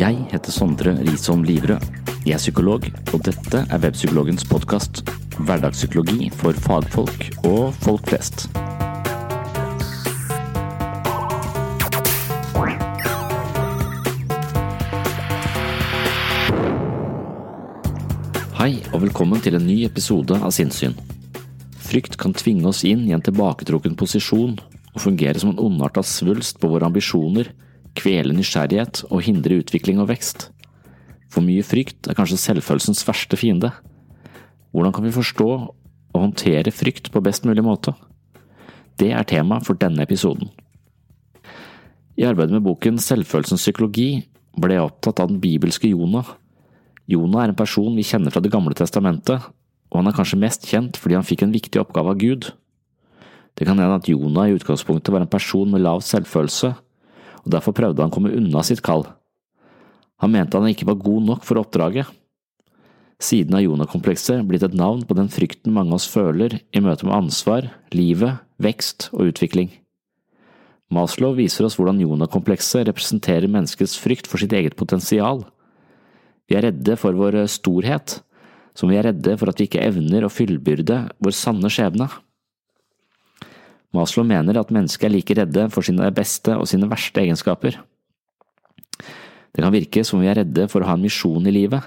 Jeg heter Sondre Risom Livrød. Jeg er psykolog, og dette er Webpsykologens podkast. Hverdagspsykologi for fagfolk og folk flest. Hei, og velkommen til en ny episode av Sinnssyn. Frykt kan tvinge oss inn i en tilbaketrukken posisjon og fungere som en ondarta svulst på våre ambisjoner, kvele nysgjerrighet og hindre utvikling og vekst. For mye frykt er kanskje selvfølelsens verste fiende. Hvordan kan vi forstå og håndtere frykt på best mulig måte? Det er tema for denne episoden. I arbeidet med boken Selvfølelsens psykologi ble jeg opptatt av den bibelske Jonah. Jonah er en person vi kjenner fra Det gamle testamentet, og han er kanskje mest kjent fordi han fikk en viktig oppgave av Gud. Det kan hende at Jonah i utgangspunktet var en person med lav selvfølelse, og derfor prøvde han å komme unna sitt kall. Han mente han ikke var god nok for oppdraget. Siden har Jonah-komplekset blitt et navn på den frykten mange av oss føler i møte med ansvar, livet, vekst og utvikling. Maslow viser oss hvordan Jonah-komplekset representerer menneskets frykt for sitt eget potensial. Vi er redde for vår storhet, som vi er redde for at vi ikke evner å fyllbyrde vår sanne skjebne. Maslow mener at mennesket er like redde for sine beste og sine verste egenskaper. Det kan virke som vi er redde for å ha en misjon i livet,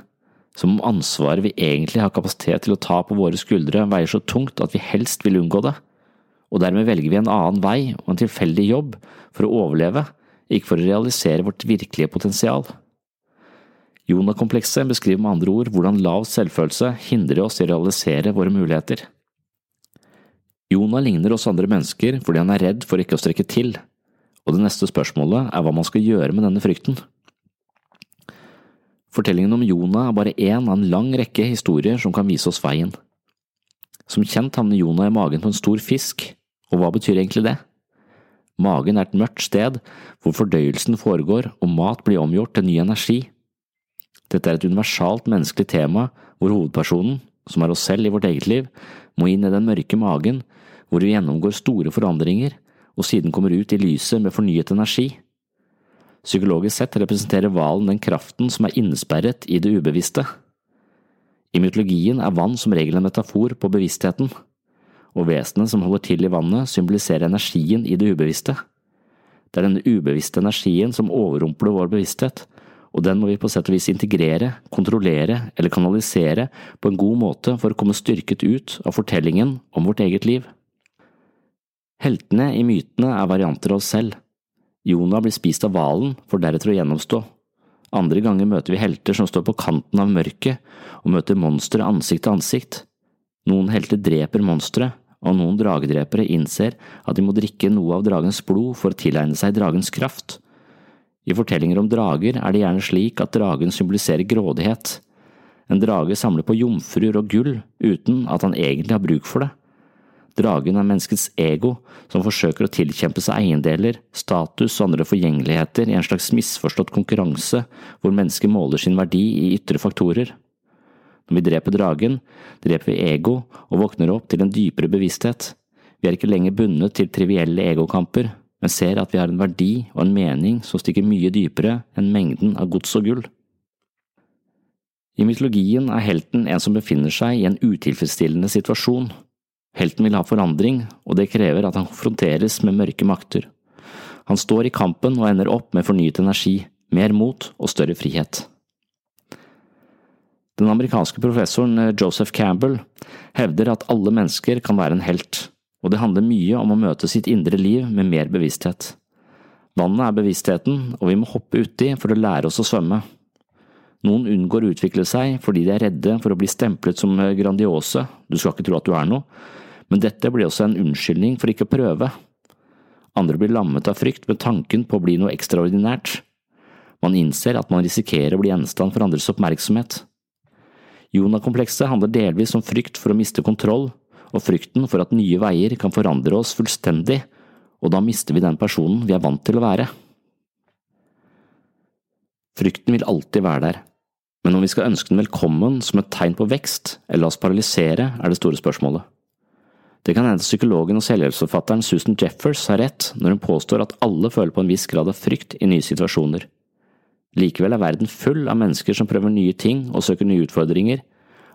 som om ansvaret vi egentlig har kapasitet til å ta på våre skuldre veier så tungt at vi helst vil unngå det, og dermed velger vi en annen vei og en tilfeldig jobb for å overleve, ikke for å realisere vårt virkelige potensial. Jona-komplekset beskriver med andre ord hvordan lav selvfølelse hindrer oss i å realisere våre muligheter. Jonah ligner oss andre mennesker fordi han er redd for ikke å strekke til, og det neste spørsmålet er hva man skal gjøre med denne frykten. Fortellingen om Jonah er bare én av en lang rekke historier som kan vise oss veien. Som kjent havner Jonah i magen på en stor fisk, og hva betyr egentlig det? Magen er et mørkt sted hvor fordøyelsen foregår og mat blir omgjort til ny energi. Dette er et universalt menneskelig tema hvor hovedpersonen, som er oss selv i vårt eget liv, må inn i den mørke magen hvor vi gjennomgår store forandringer og siden kommer ut i lyset med fornyet energi. Psykologisk sett representerer hvalen den kraften som er innesperret i det ubevisste. I mytologien er vann som regel en metafor på bevisstheten, og vesenet som holder til i vannet symboliserer energien i det ubevisste. Det er denne ubevisste energien som overrumpler vår bevissthet, og den må vi på sett og vis integrere, kontrollere eller kanalisere på en god måte for å komme styrket ut av fortellingen om vårt eget liv. Heltene i mytene er varianter av oss selv. Jonah blir spist av hvalen for deretter å gjennomstå. Andre ganger møter vi helter som står på kanten av mørket og møter monstre ansikt til ansikt. Noen helter dreper monstre, og noen dragedrepere innser at de må drikke noe av dragens blod for å tilegne seg dragens kraft. I fortellinger om drager er det gjerne slik at dragen symboliserer grådighet. En drage samler på jomfruer og gull uten at han egentlig har bruk for det. Dragen er menneskets ego, som forsøker å tilkjempe seg eiendeler, status og andre forgjengeligheter i en slags misforstått konkurranse hvor mennesket måler sin verdi i ytre faktorer. Når vi dreper dragen, dreper vi ego og våkner opp til en dypere bevissthet. Vi er ikke lenger bundet til trivielle egokamper, men ser at vi har en verdi og en mening som stikker mye dypere enn mengden av gods og gull. I mytologien er helten en som befinner seg i en utilfredsstillende situasjon. Helten vil ha forandring, og det krever at han konfronteres med mørke makter. Han står i kampen og ender opp med fornyet energi, mer mot og større frihet. Den amerikanske professoren eh, Joseph Campbell hevder at alle mennesker kan være en helt, og det handler mye om å møte sitt indre liv med mer bevissthet. Vannet er bevisstheten, og vi må hoppe uti for å lære oss å svømme. Noen unngår å utvikle seg fordi de er redde for å bli stemplet som eh, grandiose, du skal ikke tro at du er noe, men dette blir også en unnskyldning for ikke å prøve. Andre blir lammet av frykt med tanken på å bli noe ekstraordinært. Man innser at man risikerer å bli gjenstand for andres oppmerksomhet. Jonah-komplekset handler delvis om frykt for å miste kontroll, og frykten for at nye veier kan forandre oss fullstendig, og da mister vi den personen vi er vant til å være. Frykten vil alltid være der, men om vi skal ønske den velkommen som et tegn på vekst, eller la oss paralysere, er det store spørsmålet. Det kan hende psykologen og selvhjelpsforfatteren Susan Jeffers har rett når hun påstår at alle føler på en viss grad av frykt i nye situasjoner. Likevel er verden full av mennesker som prøver nye ting og søker nye utfordringer,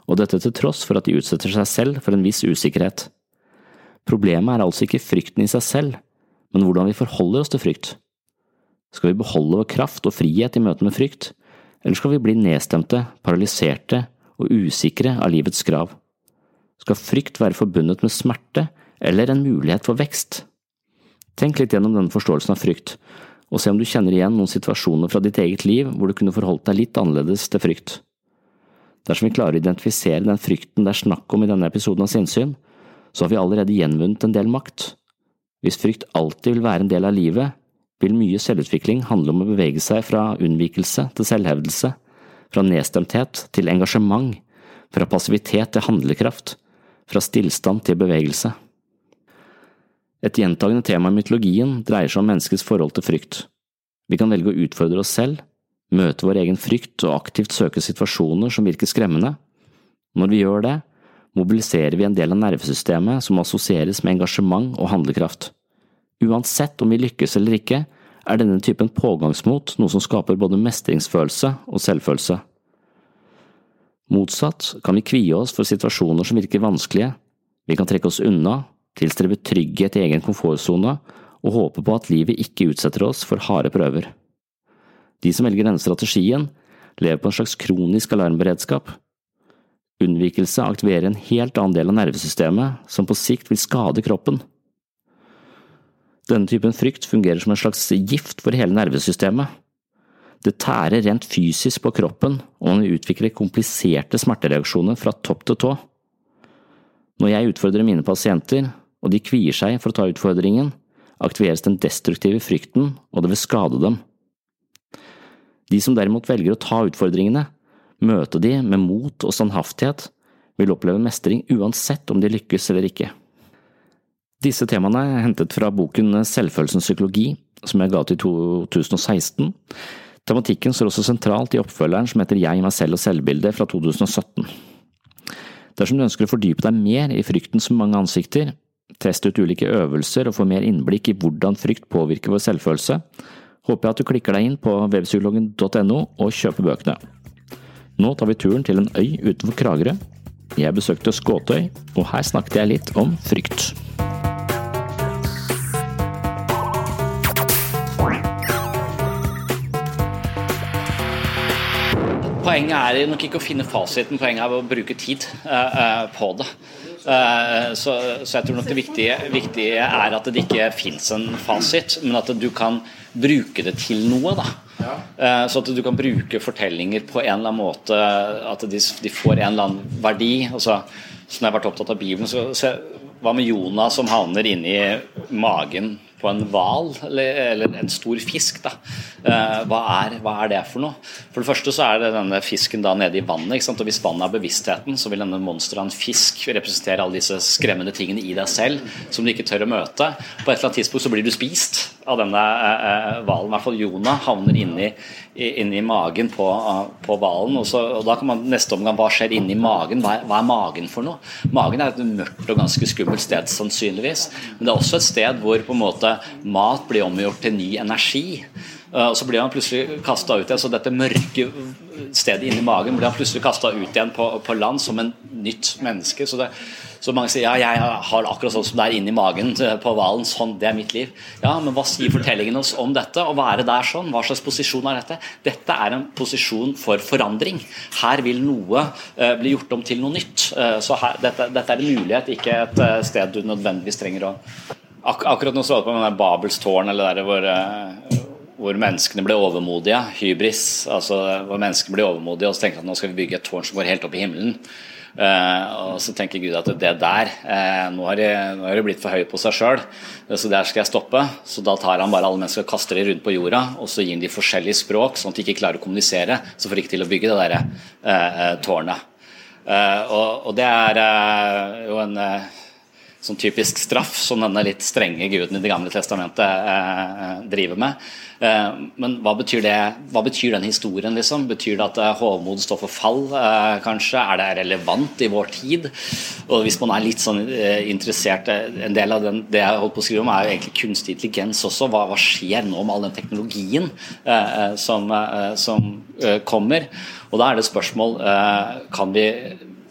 og dette til tross for at de utsetter seg selv for en viss usikkerhet. Problemet er altså ikke frykten i seg selv, men hvordan vi forholder oss til frykt. Skal vi beholde vår kraft og frihet i møte med frykt, eller skal vi bli nedstemte, paralyserte og usikre av livets krav? Skal frykt være forbundet med smerte eller en mulighet for vekst? Tenk litt gjennom denne forståelsen av frykt, og se om du kjenner igjen noen situasjoner fra ditt eget liv hvor du kunne forholdt deg litt annerledes til frykt. Dersom vi klarer å identifisere den frykten det er snakk om i denne episoden av Sinnsyn, så har vi allerede gjenvunnet en del makt. Hvis frykt alltid vil være en del av livet, vil mye selvutvikling handle om å bevege seg fra unnvikelse til selvhevdelse, fra nedstemthet til engasjement, fra passivitet til handlekraft, fra stillstand til bevegelse. Et gjentagende tema i mytologien dreier seg om menneskets forhold til frykt. Vi kan velge å utfordre oss selv, møte vår egen frykt og aktivt søke situasjoner som virker skremmende. Når vi gjør det, mobiliserer vi en del av nervesystemet som assosieres med engasjement og handlekraft. Uansett om vi lykkes eller ikke, er denne typen pågangsmot noe som skaper både mestringsfølelse og selvfølelse. Motsatt kan vi kvie oss for situasjoner som virker vanskelige, vi kan trekke oss unna tilstrebe trygghet i egen komfortsone og håpe på at livet ikke utsetter oss for harde prøver. De som velger denne strategien, lever på en slags kronisk alarmberedskap. Unnvikelse aktiverer en helt annen del av nervesystemet som på sikt vil skade kroppen. Denne typen frykt fungerer som en slags gift for hele nervesystemet. Det tærer rent fysisk på kroppen, og man utvikler kompliserte smertereaksjoner fra topp til tå. Når jeg utfordrer mine pasienter, og de kvier seg for å ta utfordringen, aktiveres den destruktive frykten, og det vil skade dem. De som derimot velger å ta utfordringene, møte de med mot og standhaftighet, vil oppleve mestring uansett om de lykkes eller ikke. Disse temaene er hentet fra boken Selvfølelsens psykologi, som jeg ga i 2016. Tematikken står også sentralt i oppfølgeren som heter Jeg, meg selv og selvbildet fra 2017. Dersom du ønsker å fordype deg mer i fryktens mange ansikter, teste ut ulike øvelser og få mer innblikk i hvordan frykt påvirker vår selvfølelse, håper jeg at du klikker deg inn på webpsykologen.no og kjøper bøkene. Nå tar vi turen til en øy utenfor Kragerø. Jeg besøkte Skåtøy, og her snakket jeg litt om frykt. Poenget er nok ikke å finne fasiten, poenget er å bruke tid uh, på det. Uh, så, så, jeg tror nok det viktige, viktige, er at det ikke fins en fasit, men at du kan bruke det til noe. da. Så at du kan bruke fortellinger på en eller annen måte, at de, de får en eller annen verdi. Altså, så når jeg har vært opptatt av Bibelen, så, så hva med Jonah som havner inni magen på en hval eller, eller, en stor fisk. Da. Uh, hva, er, hva, er, det for noe? For det første så er det denne fisken da nede i vannet. ikke sant? og Hvis vannet er bevisstheten, så vil denne monsteret av en fisk representere alle disse skremmende tingene i deg selv som du ikke tør å møte. På et eller annet tidspunkt så blir du spist av denne hvalen. Uh, uh, I hvert fall Jonah havner inni, inni magen på hvalen. Og, og, da kan man neste omgang hva skjer inni magen? Hva er, hva er magen for noe? Magen er et mørkt og ganske skummelt sted, sannsynligvis. Men det er også et sted hvor på en måte mat blir omgjort til ny energi. Eh, og så blir han plutselig kasta ut igjen, så dette mørke stedet inni magen blir han plutselig kasta ut igjen på, på, land som en nytt menneske. Så, det, så mange sier ja, jeg har akkurat sånn som det er inni magen på hvalen. Sånn, det er mitt liv. Ja, men hva sier fortellingen oss om dette? Å være der sånn, hva slags posisjon er dette? Dette er en posisjon for forandring. Her vil noe uh, bli gjort om til noe nytt. Uh, så her, dette, dette, er en mulighet, ikke et uh, sted du nødvendigvis trenger å Ak akkurat nå så jeg på med Babels tårn, eller der hvor hvor menneskene ble overmodige. Hybris. altså Hvor menneskene ble overmodige og så tenkte at nå skal vi bygge et tårn som går helt opp i himmelen. Uh, og så tenker Gud at det der uh, nå, har de, de blitt for høye på seg sjøl, så der skal jeg stoppe. Så da tar han bare alle mennesker og kaster dem rundt på jorda, og så gir han de forskjellige språk, sånn at de ikke klarer å kommunisere. Så får de ikke til å bygge det der uh, tårnet. Og, og, det er jo en sånn typisk straff som denne litt strenge guden i Det gamle testamentet driver med. Eh, men hva betyr, det, hva betyr den historien? Liksom? Betyr det at eh, hovmod står for fall, eh, kanskje? Er det relevant i vår tid? Og Hvis man er litt sånn interessert En del av den, det jeg holdt på å skrive om, er jo egentlig kunstig intelligens også. Hva, hva skjer nå med all den teknologien som, som kommer? Og Da er det spørsmål kan vi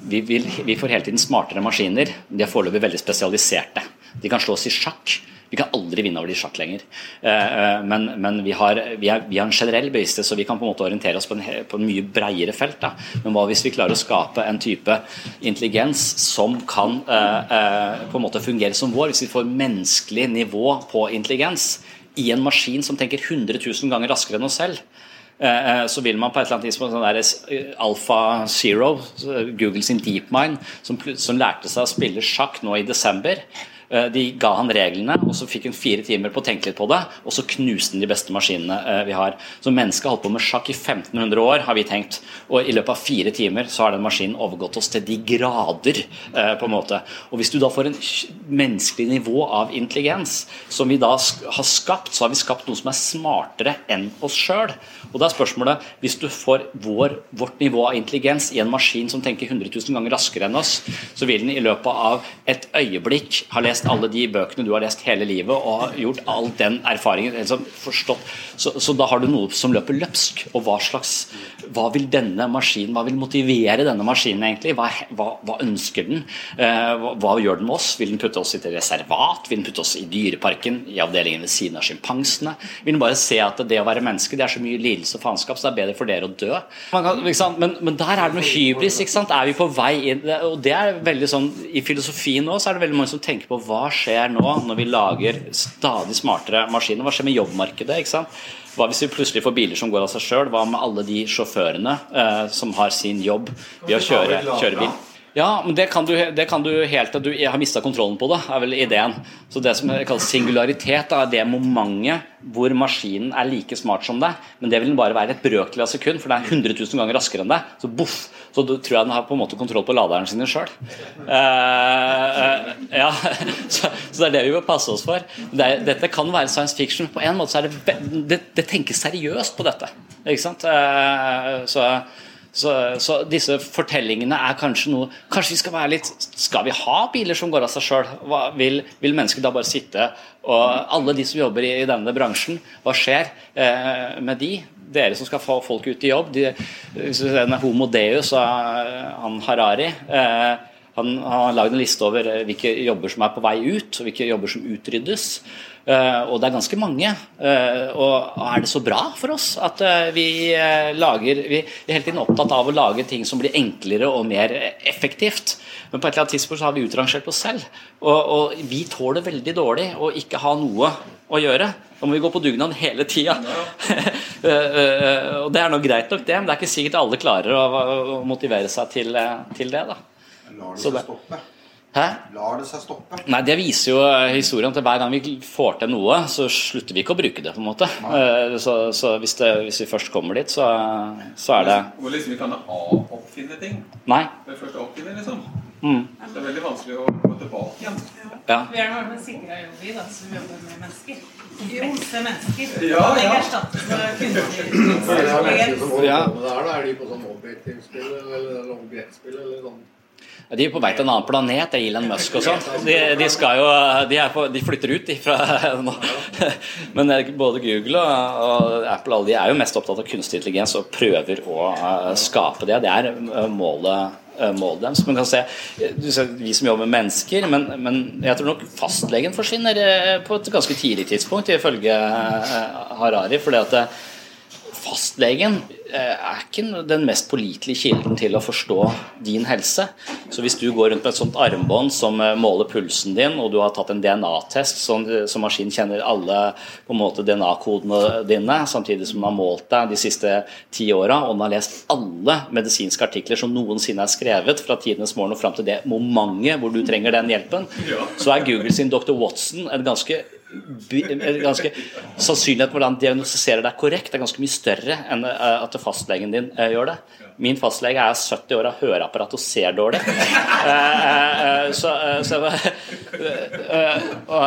vi, vil, vi, får hele tiden smartere maskiner. De er foreløpig veldig spesialiserte. De kan slås i sjakk. Vi kan aldri vinne over de sjakk lenger. Eh, eh, men, men vi, har, vi, er, vi, har, en generell bevissthet, så vi kan på en måte orientere oss på en, på en mye bredere felt. Da. Men hva hvis vi klarer å skape en type intelligens som kan eh, på en måte fungere som vår? Hvis vi får menneskelig nivå på intelligens i en maskin som tenker 100 000 ganger raskere enn oss selv, så vil man på et eller annet tidspunkt sånn der Alpha Zero, Google sin DeepMind, som, som lærte seg å spille sjakk nå i desember Eh, de ga han reglene, og så fikk han fire timer på å tenke litt på det, og så knuste han de beste maskinene eh, vi har. Så mennesket har holdt på med sjakk i 1500 år, har vi tenkt. Og i løpet av fire timer så har den maskinen overgått oss til de grader, eh, på en måte. Og hvis du da får en menneskelig nivå av intelligens, som vi da har skapt, så har vi skapt noe som er smartere enn oss sjøl. Og da er spørsmålet, hvis du får vår, vårt nivå av intelligens i en maskin som tenker 100 000 ganger raskere enn oss, så vil den i løpet av et øyeblikk ha lest alle de bøkene du har lest hele livet og gjort all den erfaringen, liksom forstått, så, så, da har du noe som løper løpsk. Og hva slags hva vil denne maskinen, hva vil motivere denne maskinen egentlig? Hva, hva, hva ønsker den? Eh, hva, hva, gjør den med oss? Vil den putte oss i et reservat? Vil den putte oss i dyreparken, i avdelingen ved siden av sjimpansene? Vil den bare se at det å være menneske det er så mye lidelse og faenskap, så det er bedre for dere å dø? Men, men, der er det noe hybris. ikke sant? Er vi på vei inn? Og det er veldig sånn, I filosofien nå så er det veldig mange som tenker på hva skjer nå når vi lager stadig smartere maskiner? Hva skjer med jobbmarkedet? ikke sant? Hva hvis vi plutselig får biler som går av seg sjøl? Hva med alle de sjåførene eh, som har sin jobb ved å kjøre, kjøre bil? Ja, men det kan du, det kan du helt til du har mista kontrollen på det, er vel ideen. Så Det som kalles singularitet, er det momentet hvor maskinen er like smart som deg, men det vil den bare være et brøkdel av sekund, for det er 100 000 ganger raskere enn deg. Så boff, så tror jeg den har på en måte kontroll på laderen sine sjøl. Uh, uh, ja, så, så, det er det vi bør passe oss for. Det, dette kan være science fiction. På en måte så er det, det, det tenkes seriøst på dette. Ikke sant? Uh, så så, så, disse fortellingene er kanskje noe Kanskje vi skal være litt Skal vi ha biler som går av seg sjøl? Vil, vil, mennesker da bare sitte og Alle de som jobber i, i denne bransjen, hva skjer eh, med de? Dere som skal få folk ut i jobb. De, hvis du ser Homo Deus og han Harari eh, han, han har lagd en liste over hvilke jobber som er på vei ut, og hvilke jobber som utryddes. Eh, og det er ganske mange. Eh, og er det så bra for oss at eh, vi lager Vi er hele tiden opptatt av å lage ting som blir enklere og mer effektivt. Men på et eller annet tidspunkt så har vi utrangert oss selv. Og, og vi tåler veldig dårlig å ikke ha noe å gjøre. Da må vi gå på dugnad hele tida. og det er nå greit nok, det, men det er ikke sikkert alle klarer å, motivere seg til, til det. da. Så det, Hæ? Lar det seg stoppe? Nei, Det viser jo eh, historien til hver gang vi får til noe, så slutter vi ikke å bruke det. på en måte. Eh, Så, så hvis, det, hvis vi først kommer dit, så, så er det Hvor liksom vi kan oppfinne ting. Nei. Det er først å liksom. Mm. Det er veldig vanskelig å gå tilbake igjen. Ja. Vi er noe med sikra jobb vi da, som jobber med mennesker. Komplekse mennesker. Ja, ja. ikke erstattes med kunstig Ja. det da er de på sånn objektivspill eller objektspill eller sånn. De er på vei til en annen planet, det er Elon Musk og sånn. De, de, skal jo, de, på, de flytter ut fra nå. Men eh, både Google og, Apple alle de er jo mest opptatt av kunstig intelligens og prøver å eh, skape det. Det er eh, målet, målet deres. Man kan se, ser, vi som jobber med mennesker, men, men jeg tror nok fastlegen forsvinner på et ganske tidlig tidspunkt, ifølge Harari. fordi at fastlegen er ikke den mest pålitelige kilden til å forstå din helse. Så hvis du går rundt med et sånt armbånd som eh, måler pulsen din, og du har tatt en DNA-test som, som maskinen kjenner alle på en måte DNA-kodene dine, samtidig som den har målt deg de siste ti åra, og den har lest alle medisinske artikler som noensinne er skrevet fra tidenes morgen og fram til det momentet hvor du trenger den hjelpen, så er Google sin Dr. Watson en ganske ganske Sannsynligheten for hvordan han diagnostiserer deg korrekt, er ganske mye større enn eh, at fastlegen din eh, gjør det. Min fastlege er 70 år, har høreapparat og ser dårlig. Eh, så, så og,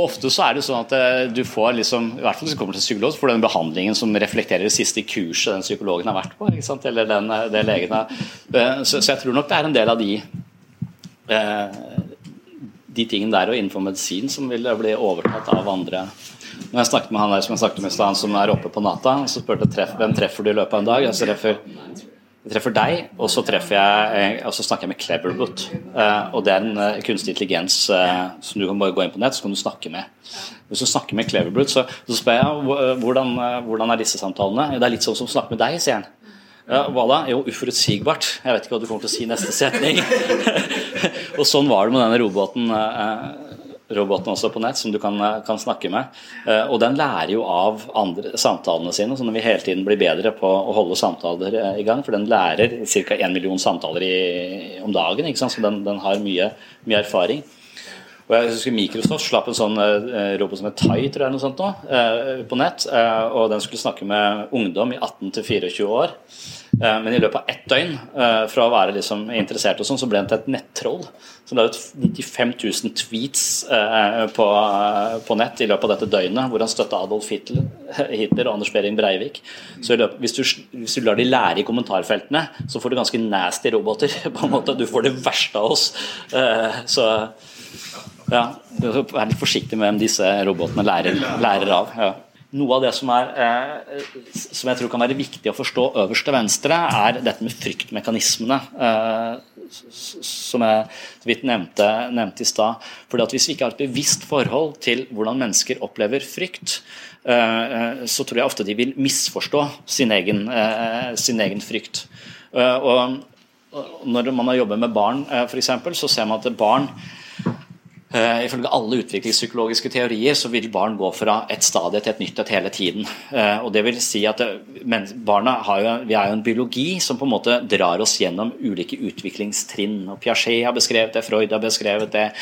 ofte så er det sånn at du får liksom, i hvert fall hvis du kommer til psykolog, får du den behandlingen som reflekterer det siste kurset den psykologen har vært på. Eller den, det legen har. Så, så jeg tror nok det er en del av de eh, de tingene der og innenfor medisin som vil bli overtatt av andre. Når jeg snakket med han der som jeg snakket med han som er oppe på natta, så spurte jeg treff, hvem treffer du i løpet av en dag. Jeg treffer, jeg treffer deg, og så, treffer jeg, og så snakker jeg med Cleverboot. Eh, og Det er en eh, kunstig intelligens eh, som du kan bare gå inn på nett, så kan du snakke med. Hvis du snakker med Cleverboot, så, så spør jeg hvordan, eh, hvordan er disse samtalene. Det er litt sånn som å snakke med deg, sier han. Ja, hva da? Jo, uforutsigbart. Jeg vet ikke hva du kommer til å si neste setning. og sånn var det med denne roboten, eh, roboten også på nett, som du kan, eh, kan snakke med. Eh, og den lærer jo av andre samtalene sine, så den vil hele tiden bli bedre på å holde samtaler i gang. For den lærer ca. 1 million samtaler i, om dagen, ikke sant? så den, den har mye, mye erfaring. Og jeg husker Microsoft slapp en sånn eh, robot som het Tai, tror jeg, noe sånt nå, eh, på nett. Eh, og den skulle snakke med ungdom i 18 til 24 år. Men i løpet av ett døgn, fra å være liksom interessert og sånn, så ble den til et nettroll. Så det er jo 95 000 tweets eh, på, på nett i løpet av dette døgnet, hvor han støtta Adolf Hitler, Hitler og Anders Behring Breivik. Så løpet, hvis, du, hvis du lar de lære i kommentarfeltene, så får du ganske nasty roboter. på en måte. Du får det verste av oss. Eh, så ja, skal litt forsiktig med hvem disse robotene lærer, lærer av. Ja. Noe av det som, er, eh, som jeg tror kan være viktig å forstå øverst til venstre, er dette med fryktmekanismene. Eh, som jeg så vidt nevnte, nevnte i stad. Fordi at Hvis vi ikke har et bevisst forhold til hvordan mennesker opplever frykt, eh, så tror jeg ofte de vil misforstå sin egen, eh, sin egen frykt. Eh, og når man har jobbet med barn, eh, eksempel, så ser man at barn Eh, Ifølge alle utviklingspsykologiske teorier så vil barn gå fra et stadie til et nytt et hele tiden. Uh, og det vil si at det, men barna har jo, Vi er jo en biologi som på en måte drar oss gjennom ulike utviklingstrinn. og Piaget har beskrevet det, Freud har beskrevet det.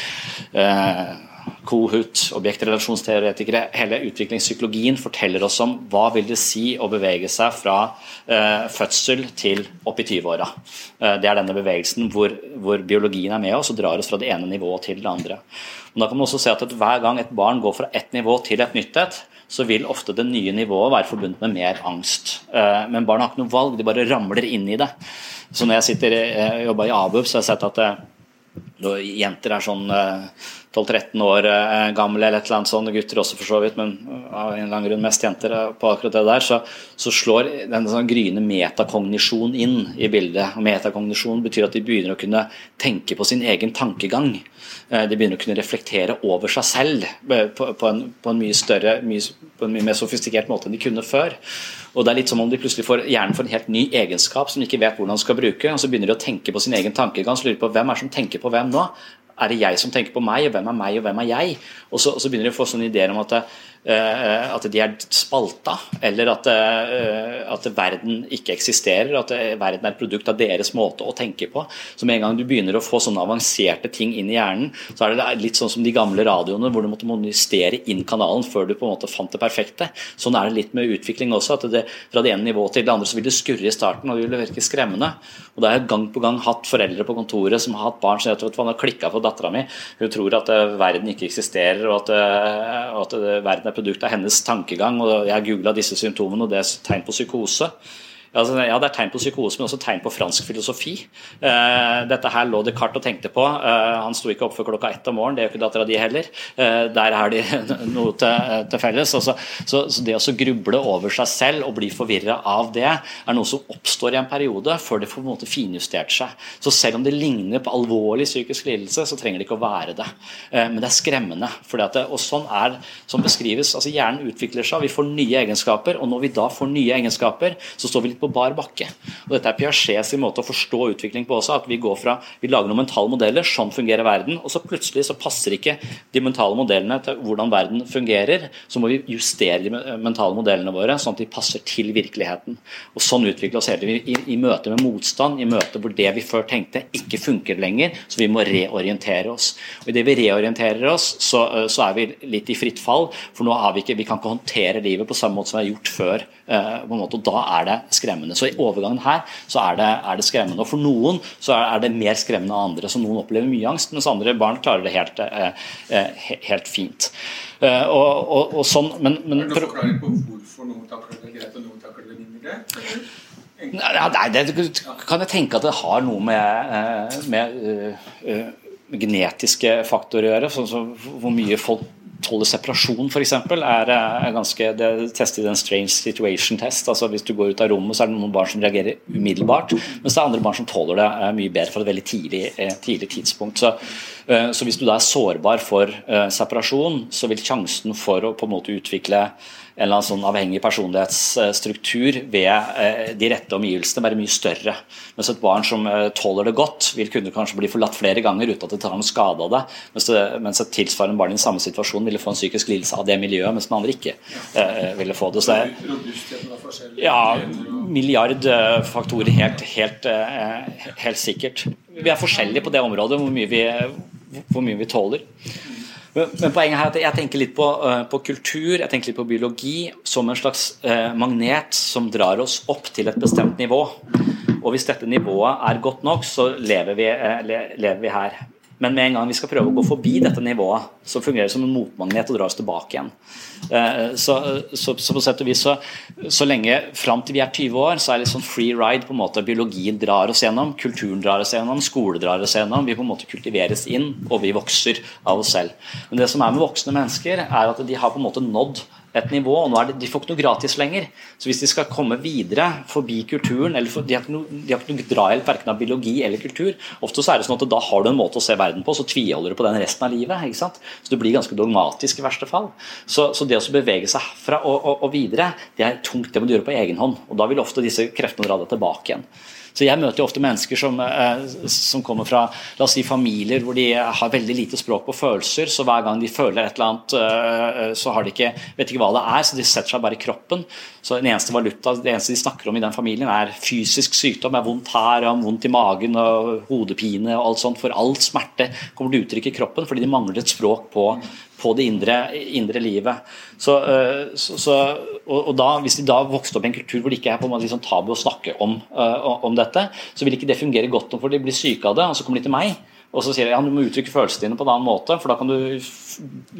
Eh, Kohut, objektrelasjonsteoretikere, hele utviklingspsykologien forteller oss om hva vil det si å bevege seg fra eh, fødsel til opp i 20-åra. Eh, det er denne bevegelsen hvor, hvor biologien er med oss og drar oss fra det ene nivået til det andre. Men da kan man også se at, at Hver gang et barn går fra ett nivå til et nytt et, så vil ofte det nye nivået være forbundet med mer angst. Eh, men barn har ikke noe valg, de bare ramler inn i det. Så når jeg sitter eh, jobba i ABUB, så har jeg sett at eh, jenter er sånn eh, 12-13 år eh, gamle eller et eller annet sånt, gutter også for så vidt, men av en eller annen grunn mest jenter eh, på akkurat det der, så, så slår den sånn gryende metakognisjon inn i bildet. Og Metakognisjon betyr at de begynner å kunne tenke på sin egen tankegang. Eh, De begynner å kunne reflektere over seg selv eh, på, på, en, på en mye større, mye, på en mye mer sofistikert måte enn de kunne før. Og det er litt som om de plutselig får hjernen får en helt ny egenskap som de ikke vet hvordan de skal bruke. og Så begynner de å tenke på sin egen tankegang, så lurer de på hvem er det som tenker på hvem nå? Er det jeg som tenker på meg, og hvem er meg, og hvem er jeg? Og så, og så begynner de å få sånne ideer om at at de er spalta, eller at, eh, at verden ikke eksisterer, at eh, verden er et produkt av deres måte å tenke på. Så med en gang du begynner å få sånne avanserte ting inn i hjernen, så er det litt sånn som de gamle radioene hvor du måtte monistere inn kanalen før du på en måte fant det perfekte. Sånn er det litt med utvikling også. at det, Fra det ene nivået til det andre så vil det skurre i starten, og det vil virke skremmende. Og da har jeg gang på gang hatt foreldre på kontoret som har hatt barn som har klikka for dattera mi. Hun tror at eh, verden ikke eksisterer, og at, eh, at eh, verden er produkt av hennes tankegang. og Jeg googla disse symptomene, og det er tegn på psykose. Altså, ja, Det er tegn på psykose, men også tegn på fransk filosofi. Uh, dette her lå Descartes og tenkte på. Uh, han sto ikke opp før klokka ett om morgenen, det gjør ikke dattera di heller. Uh, der har de noe til, til felles. Altså, så, så, det å gruble over seg selv og bli forvirra av det, er noe som oppstår i en periode før det får på en måte finjustert seg. Så selv om det ligner på alvorlig psykisk lidelse, så trenger det ikke å være det. men det er skremmende. Det, og sånn er som beskrives, altså Hjernen utvikler seg, vi får nye egenskaper, og når vi da får nye egenskaper, så står vi litt på bar bakke. Og Dette er Piagets måte å forstå utvikling på også. at Vi går fra, vi lager noen mentale modeller, sånn fungerer verden. Og så plutselig så passer ikke de mentale modellene til hvordan verden fungerer. Så må vi justere de mentale modellene våre sånn at de passer til virkeligheten. Og Sånn utvikler oss hele. I, I møte med motstand, i møte hvor det vi før tenkte ikke funker lenger, så vi må reorientere oss. Og Idet vi reorienterer oss, så, så, er vi litt i fritt fall. For nå har vi ikke, vi kan ikke håndtere livet på samme måte som vi har gjort før. På en måte, og Da er det skremmende. Så i overgangen her så er det, er det skremmende. Og for noen så er det mer skremmende enn andre. Så noen opplever mye angst, mens andre barn klarer det helt, eh, eh, helt fint. Og, og, og sånn, men, men, Er det noen forklaring på hvorfor noen takler det greit og noen takler det mindre greit? Nei, det kan jeg tenke at det har noe med, med uh, uh, genetiske faktorer å gjøre. Sånn som hvor mye folk tåler separasjon, f.eks. Er, er ganske Det testet i en strange situation test. altså Hvis du går ut av rommet, så er det noen barn som reagerer umiddelbart, mens det er andre barn som tåler det er mye bedre fra et veldig tidlig, eh, tidlig tidspunkt. Så, eh, så, hvis du da er sårbar for separasjon, så vil sjansen for å på en måte utvikle en eller annen sånn avhengig personlighetsstruktur ved eh, de rette omgivelsene være mye større. Mens et barn som eh, tåler det godt, vil kunne kanskje bli forlatt flere ganger uten at det tar noen skade av det. Mens, et tilsvarende barn i den samme situasjon ville få en psykisk lidelse av det miljøet, mens den andre ikke eh, ville få det. Så det ja, milliardfaktorer, helt, helt, helt sikkert. Vi er forskjellige på det området, hvor mye vi, hvor mye vi tåler. Men poenget her er at jeg tenker litt på, uh, på, kultur jeg tenker litt på biologi som en slags uh, magnet som drar oss opp til et bestemt nivå. Og hvis dette nivået er godt nok, så lever vi, le, lever vi her. Men med en gang vi skal prøve å gå forbi dette nivået, så fungerer det som en motmagnet og drar oss tilbake igjen. Eh, så, så, så på sett og vis så, så lenge fram til vi er 20 år, så er det litt sånn free ride. på en måte Biologien drar oss gjennom, kulturen drar oss gjennom, skole drar oss gjennom. Vi på en måte kultiveres inn, og vi vokser av oss selv. Men det som er med voksne mennesker, er at de har på en måte nådd et nivå, og nå er det, de får ikke noe gratis lenger. Så hvis de skal komme videre forbi kulturen eller for, De har ikke noe, drahjelp verken av biologi eller kultur. Ofte så er det sånn at da har du en måte å se verden på, så tviholder du på den resten av livet. ikke sant? Så du blir ganske dogmatisk i verste fall. Så, så det å bevege seg herfra og, og, og, videre, det er tungt. Det må du gjøre på egen hånd. Og da vil ofte disse kreftene dra deg tilbake igjen. Så Jeg møter jo ofte mennesker som, eh, som, kommer fra la oss si, familier hvor de har veldig lite språk på følelser. Så hver gang de føler et eller annet, eh, så har de ikke, vet ikke hva det er, så de setter seg bare i kroppen. Så den eneste valuta, Det eneste de snakker om i den familien, er fysisk sykdom. er Vondt her, og vondt i magen og hodepine og alt sånt. For all smerte kommer til uttrykk i kroppen fordi de mangler et språk på, på det indre, indre livet. Så, eh, så, så, og, da, Hvis de da vokste opp i en kultur hvor det ikke er på en måte liksom tabu å snakke om, uh, om dette, så vil ikke det fungere godt nok, for de blir syke av det. og Så kommer de til meg, og så sier de ja, du må uttrykke følelsene dine på en annen måte, for da kan du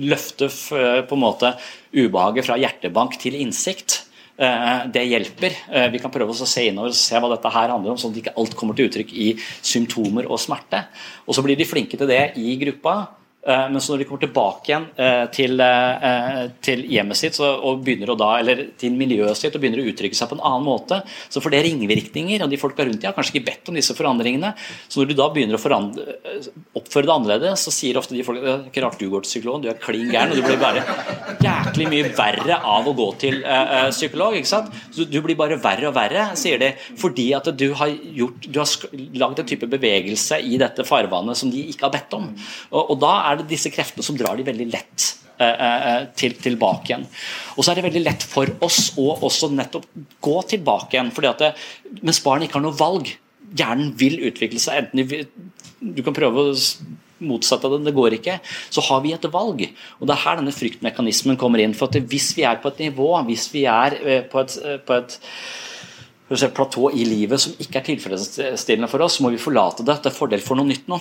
løfte på en måte ubehaget fra hjertebank til innsikt. Eh, det hjelper. Vi kan prøve oss å se innover og se hva dette her handler om, sånn at ikke alt kommer til uttrykk i symptomer og smerte. Og Så blir de flinke til det i gruppa, Eh, men så når de kommer tilbake igjen eh, til, eh, til hjemmet sitt og begynner å da, eller til miljøet sitt og begynner å uttrykke seg på en annen måte, så får det ringvirkninger. og de folka rundt deg har kanskje ikke bedt om disse forandringene. Så når du da begynner å oppføre det annerledes, så sier ofte de folka det er ikke rart du går til psykolog, du er klin gæren. Og du blir bare jæklig mye verre av å gå til psykolog. ikke sant? Så du blir bare verre og verre, sier de, fordi at du har, gjort, du har lagd en type bevegelse i dette farvannet som de ikke har bedt om. Og, og da er det disse kreftene som drar de veldig lett eh, eh, til, tilbake igjen. Og så er det veldig lett for oss å også nettopp gå tilbake igjen, fordi at det, mens barn ikke har noe valg. Hjernen vil utvikle seg. enten Du kan prøve å motsatt av det, det går ikke. Så har vi et valg. Og det er her denne fryktmekanismen kommer inn. For at hvis vi er på et nivå, hvis vi er eh, på et, eh, på et platå i livet som ikke er tilfredsstillende for oss, så må vi forlate det til fordel for noe nytt nå.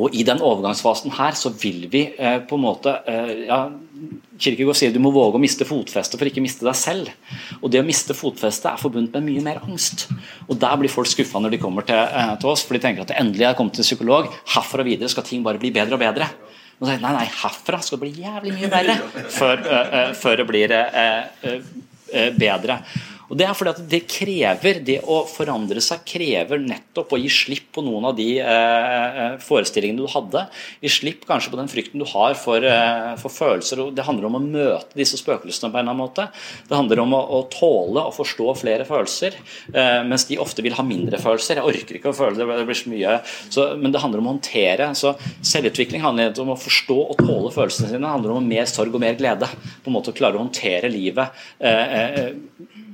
Og i den overgangsfasen her så vil vi eh, på en måte eh, ja, Kirkegård sier du må våge å miste fotfestet for ikke miste deg selv. Og det å miste fotfestet er forbundet med mye mer angst. Og der blir folk skuffa når de kommer til, eh, til oss, for de tenker at endelig har jeg kommet til psykolog, herfra og videre skal ting bare bli bedre og bedre. Og sier nei, nei, herfra skal det bli jævlig mye verre før, eh, eh, før det blir eh, bedre. Og Det er fordi at det krever, det å forandre seg krever nettopp å gi slipp på noen av de eh, forestillingene du hadde. Gi slipp kanskje på den frykten du har for, eh, for følelser. og Det handler om å møte disse spøkelsene på en eller annen måte. Det handler om å, å tåle å forstå flere følelser, eh, mens de ofte vil ha mindre følelser. Jeg orker ikke å føle det, det blir så mye. Så, men det handler om å håndtere. Så Selvutvikling handler om å forstå og tåle følelsene sine. Det handler om mer sorg og mer glede. På en måte å klare å håndtere livet. Eh, eh,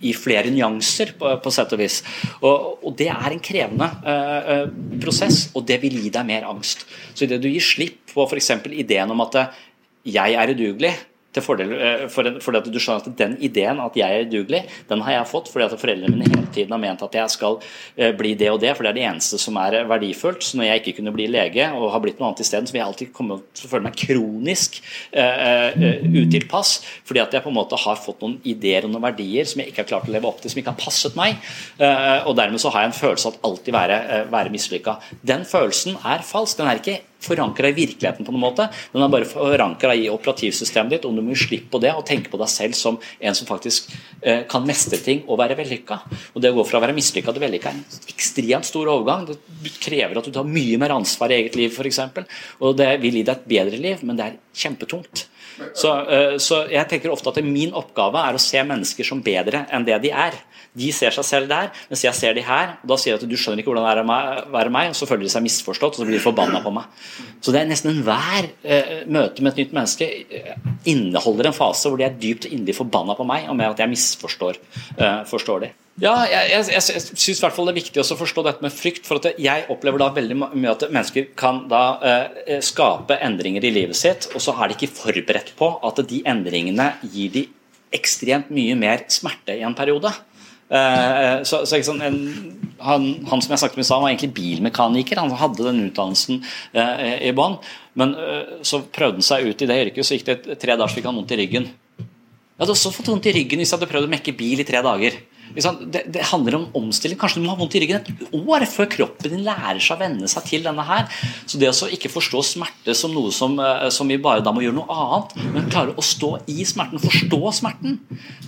i flere nyanser, på, på sett og vis. Og, og det er en krevende eh, eh, prosess, og det vil gi deg mer angst. Så idet du gir slipp på f.eks. ideen om at eh, jeg er udugelig, til fordel, eh, for, for at du skjønner at den ideen at jeg er udugelig, den har jeg fått fordi at foreldrene mine hele tiden har ment at jeg skal eh, bli det og det, for det er det eneste som er eh, verdifullt. Så når jeg ikke kunne bli lege og har blitt noe annet isteden, så vil jeg alltid komme til å føle meg kronisk uh, uh, utilpass, fordi at jeg på en måte har fått noen ideer og noen verdier som jeg ikke har klart å leve opp til, som ikke har passet meg. Uh, og dermed så har jeg en følelse av at alltid være, være mislykka. Den følelsen er falsk. Den er ikke forankra i virkeligheten på noen måte. Den er bare forankra i operativsystemet ditt, og du må gi slipp på det og tenke på deg selv som en som faktisk eh, kan mestre ting og være vellykka. Og det å gå fra å være mislykka til vellykka er en ekstremt stor overgang. Det krever at du tar mye mer ansvar i eget liv, f.eks. Og det vil gi deg et bedre liv, men det er kjempetungt. Så, eh, så jeg tenker ofte at min oppgave er å se mennesker som bedre enn det de er. De ser seg selv der, mens jeg ser de her. og Da sier jeg at du skjønner ikke hvordan det er å være meg, og så føler de seg misforstått, og så blir de forbanna på meg. Så det er nesten enhver eh, møte med et nytt menneske eh, inneholder en fase hvor de er dypt inderlig forbanna på meg, og med at jeg misforstår eh, forstår de. Ja, jeg, jeg, jeg, jeg syns det er viktig å forstå dette med frykt. For at jeg opplever da veldig mye at mennesker kan da eh, skape endringer i livet sitt, og så er de ikke forberedt på at de endringene gir de ekstremt mye mer smerte i en periode. Eh, så, så sånn, en, han, han, som jeg snakket med i stad, var egentlig bilmekaniker. Han hadde den utdannelsen eh, i bånn. Men eh, så prøvde han seg ut i det yrket, så gikk det tre dager så fikk han vondt i ryggen. Jeg hadde også fått vondt i ryggen hvis jeg hadde prøvd å mekke bil i tre dager. Det, det, handler om omstilling. Kanskje du må ha vondt i ryggen et år før kroppen din lærer seg å venne seg til denne her. Så det å ikke forstå smerte som noe som, eh, som, vi bare da må gjøre noe annet, men klare å stå i smerten, forstå smerten.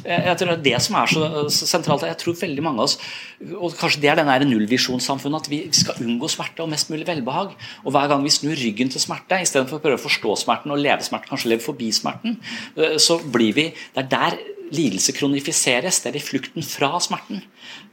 Jeg tror Det er det som er så, så sentralt. Jeg tror veldig mange av oss og Kanskje det er denne nullvisjonssamfunnet, at vi skal unngå smerte og mest mulig velbehag. Og Hver gang vi snur ryggen til smerte, istedenfor å prøve å forstå smerten og leve smerten, kanskje leve forbi smerten, eh, så blir vi Det er der lidelse kronifiseres. Det er i flukten fra smerten.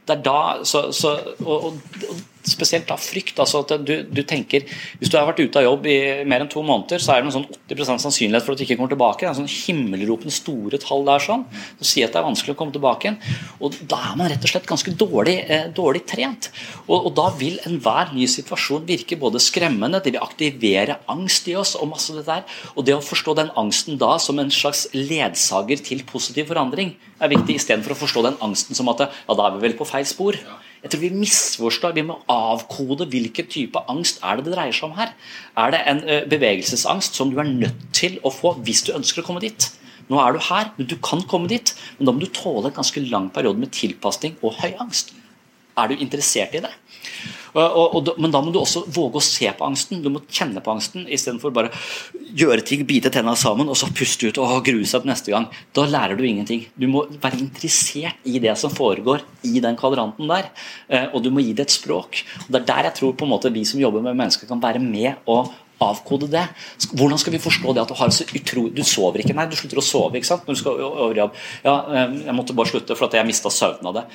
Det er da, så, så, og, og, spesielt da frykt. altså at du, du, tenker, Hvis du har vært ute av jobb i mer enn to måneder, så er det noen sånn 80% sannsynlighet for at du ikke kommer tilbake. Det er en sånn himmelropende store tall der sånn, som sier at det er vanskelig å komme tilbake igjen. og Da er man rett og slett ganske dårlig, eh, dårlig trent. Og, og, Da vil enhver ny situasjon virke både skremmende, det vil aktivere angst i oss. og masse det der, og det å forstå den angsten da som en slags ledsager til positiv forandring, er viktig, istedenfor å forstå den angsten som at ja, da er vi vel på feil spor. Jeg tror Vi misforstår, vi må avkode hvilken type angst er det det dreier seg om her. Er det en bevegelsesangst som du er nødt til å få hvis du ønsker å komme dit? Nå er du her, men du kan komme dit. Men da må du tåle en ganske lang periode med tilpasning og høy angst. Er du interessert i det? Og, og, men da må du også våge å se på angsten. Du må kjenne på angsten istedenfor bare gjøre ting, bite tennene sammen og så puste ut og grue seg til neste gang. Da lærer du ingenting. Du må være interessert i det som foregår i den kvadranten der. Eh, og du må gi det et språk. Og Det er der jeg tror på en måte vi som jobber med mennesker, kan være med og avkode det. Hvordan skal vi forstå det at du har så utrolig Du sover ikke, nei, du slutter å sove ikke sant? når du skal over jobb. Ja, eh, jeg måtte bare slutte for at jeg mista søvnen av det.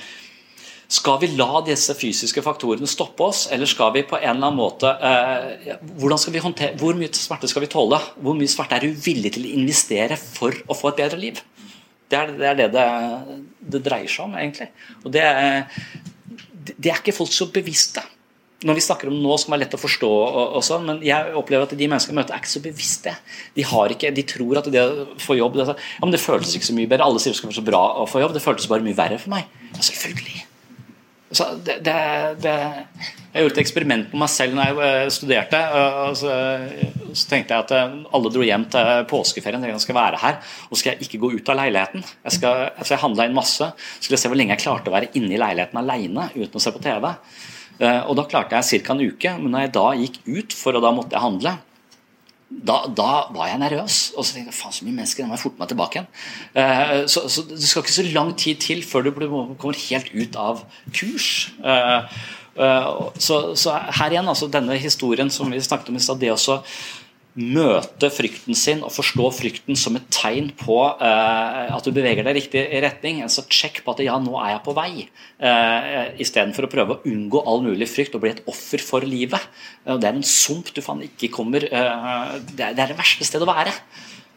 Skal vi la disse fysiske faktorene stoppe oss, eller skal vi på en eller annen måte eh, Hvor mye smerte skal vi tåle? Hvor mye smerte er du villig til å investere for å få et bedre liv? Det er det det, det, det dreier seg om, egentlig. Og det, det, er ikke folk så bevisste. Når vi snakker om nå som er lett å forstå, og, og sånn, men jeg opplever at de menneskene møter, er ikke så bevisste. De, har ikke, de tror at det å få jobb det, ja, men det føltes ikke så mye bedre. Alle sier det skal være så bra å få jobb. Det føltes bare mye verre for meg. Ja, selvfølgelig. Det, det, det, jeg gjorde et eksperiment på meg selv når jeg eh, studerte. og så, så, tenkte jeg at eh, alle dro hjem til påskeferien. Jeg skal være her, og skal jeg ikke gå ut av leiligheten. Jeg, skal, altså jeg handla inn masse. Så skulle jeg se hvor lenge jeg klarte å være inne i leiligheten alene uten å se på TV. Eh, og Da klarte jeg ca. en uke. Men når jeg da gikk ut, for å da måtte jeg handle, da, da, var jeg nervøs. Og så tenkte jeg faen så mye mennesker, da må jeg forte meg tilbake igjen. Eh, så, så, Det skal ikke så lang tid til før du kommer helt ut av kurs. Eh, eh, så, så, her igjen, altså denne historien som vi snakket om i stad, det også møte frykten sin og forstå frykten som et tegn på uh, at du beveger deg i riktig retning. Sånn sjekk på at ja, nå er jeg på vei. Uh, Istedenfor å prøve å unngå all mulig frykt og bli et offer for livet. Det er en sump du faen ikke kommer uh, det, er, det, er, verste stedet å være.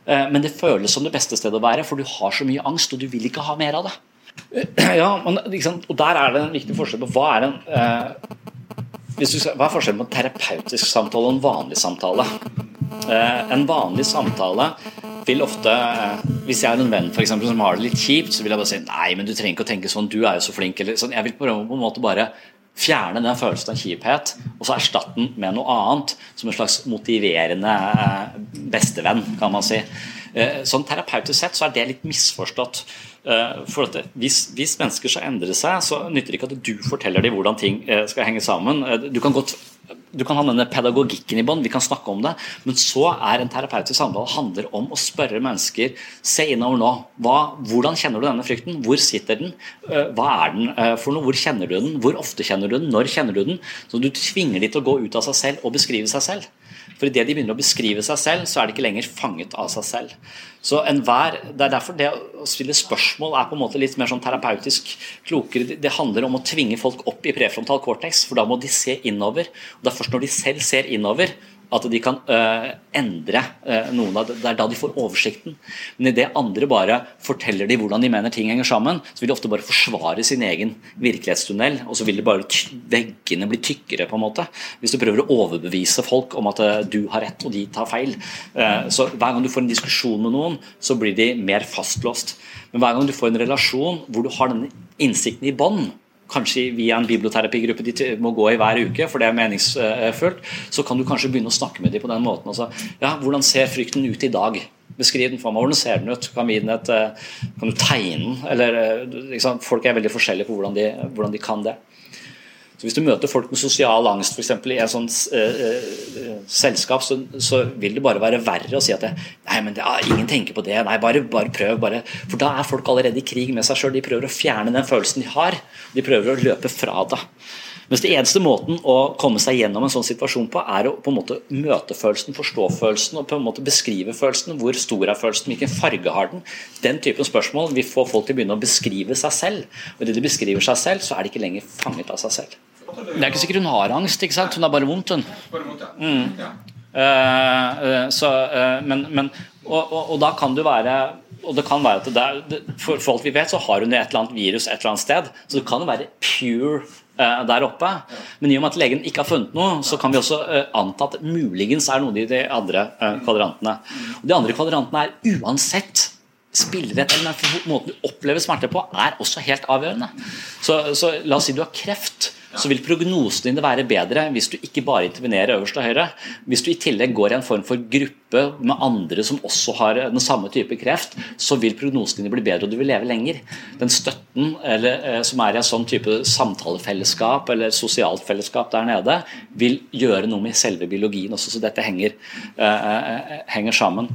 Men det føles som det beste stedet å være, for du har så mye angst, og du vil ikke ha mer av det. ja, men, liksom, og Der er det en viktig forskjell på hva er en hva er forskjellen på en terapeutisk samtale og en vanlig samtale? Eh, en vanlig samtale vil ofte eh, Hvis jeg har en venn for eksempel, som har det litt kjipt, så vil jeg bare si nei, men du trenger ikke å tenke sånn, du er jo så flink. Eller, sånn. Jeg vil på en måte bare fjerne den følelsen av kjiphet og så erstatte den med noe annet. Som en slags motiverende eh, bestevenn, kan man si. Sånn Terapeutisk sett så er det litt misforstått. For at hvis, hvis, mennesker skal endre seg, så nytter det ikke at du forteller dem hvordan ting skal henge sammen. Du kan godt du kan ha denne pedagogikken i bånd, vi kan snakke om det. Men så er en terapeutisk samtale handler om å spørre mennesker se innover nå. Hva, hvordan kjenner du denne frykten? Hvor sitter den? Eh, hva er den eh, for noe? Hvor kjenner du den? Hvor ofte kjenner du den? Når kjenner du den? Så du tvinger de til å gå ut av seg selv og beskrive seg selv. For idet de begynner å beskrive seg selv, så er de ikke lenger fanget av seg selv. Så enhver, Det er derfor det å stille spørsmål er på en måte litt mer sånn terapeutisk klokere. Det handler om å tvinge folk opp i prefrontal cortex, for da må de se innover. Og Det er først når de selv ser innover, at de kan øh, endre øh, noen av det. Det er da de får oversikten. Men idet andre bare forteller de hvordan de mener ting henger sammen, så vil de ofte bare forsvare sin egen virkelighetstunnel, og så vil det bare veggene bli tykkere, på en måte. Hvis du prøver å overbevise folk om at øh, du har rett og de tar feil. Så hver gang du får en diskusjon med noen, så blir de mer fastlåst. Men hver gang du får en relasjon hvor du har denne innsikten i bånd, kanskje via en biblioterapigruppe de må gå i hver uke, for det er meningsfullt, så kan du kanskje begynne å snakke med dem på den måten. Altså, ja, hvordan ser frykten ut i dag? Beskriv den for meg. Hvordan ser den ut? Kan, et, eh, kan du tegne den? Eller, liksom, folk er veldig forskjellige på hvordan de, hvordan de kan det. Så Hvis du møter folk med sosial angst eksempel, i et sånt uh, uh, selskap, så, så, vil det bare være verre å si at det, nei, men det, ja, ingen tenker på det. Nei, bare, bare prøv. Bare. For da er folk allerede i krig med seg sjøl. De prøver å fjerne den følelsen de har. De prøver å løpe fra det. Mens det eneste måten å komme seg gjennom en sånn situasjon på, er å på en måte møte følelsen, forstå følelsen og på en måte beskrive følelsen. Hvor stor er følelsen, hvilken farge har den? Den typen spørsmål vil få folk til å begynne å beskrive seg selv. Og idet de beskriver seg selv, så er de ikke lenger fanget av seg selv. Det er ikke sikkert hun har angst, ikke sant? hun har bare vondt. hun. Mm. Uh, så, uh, men, men og, og, og, da kan du være og det kan være at det er, for, for alt vi vet, så har hun et eller annet virus et eller annet sted. Så det kan jo være pure uh, der oppe. Men i og med at legen ikke har funnet noe, så kan vi også anta at muligens er noe i de andre kvadrantene. Og De andre kvadrantene er uansett spillerett eller måten du opplever smerte på, er også helt avgjørende. Så, så la oss si du har kreft så vil prognosene dine være bedre hvis du ikke bare intervenerer øverst og høyre. Hvis du i tillegg går i en form for gruppe med andre som også har den samme type kreft, så vil prognosene dine bli bedre, og du vil leve lenger. Den støtten eller, eh, som er i en sånn type samtalefellesskap eller sosialt fellesskap der nede, vil gjøre noe med selve biologien også, så dette henger, uh, henger sammen.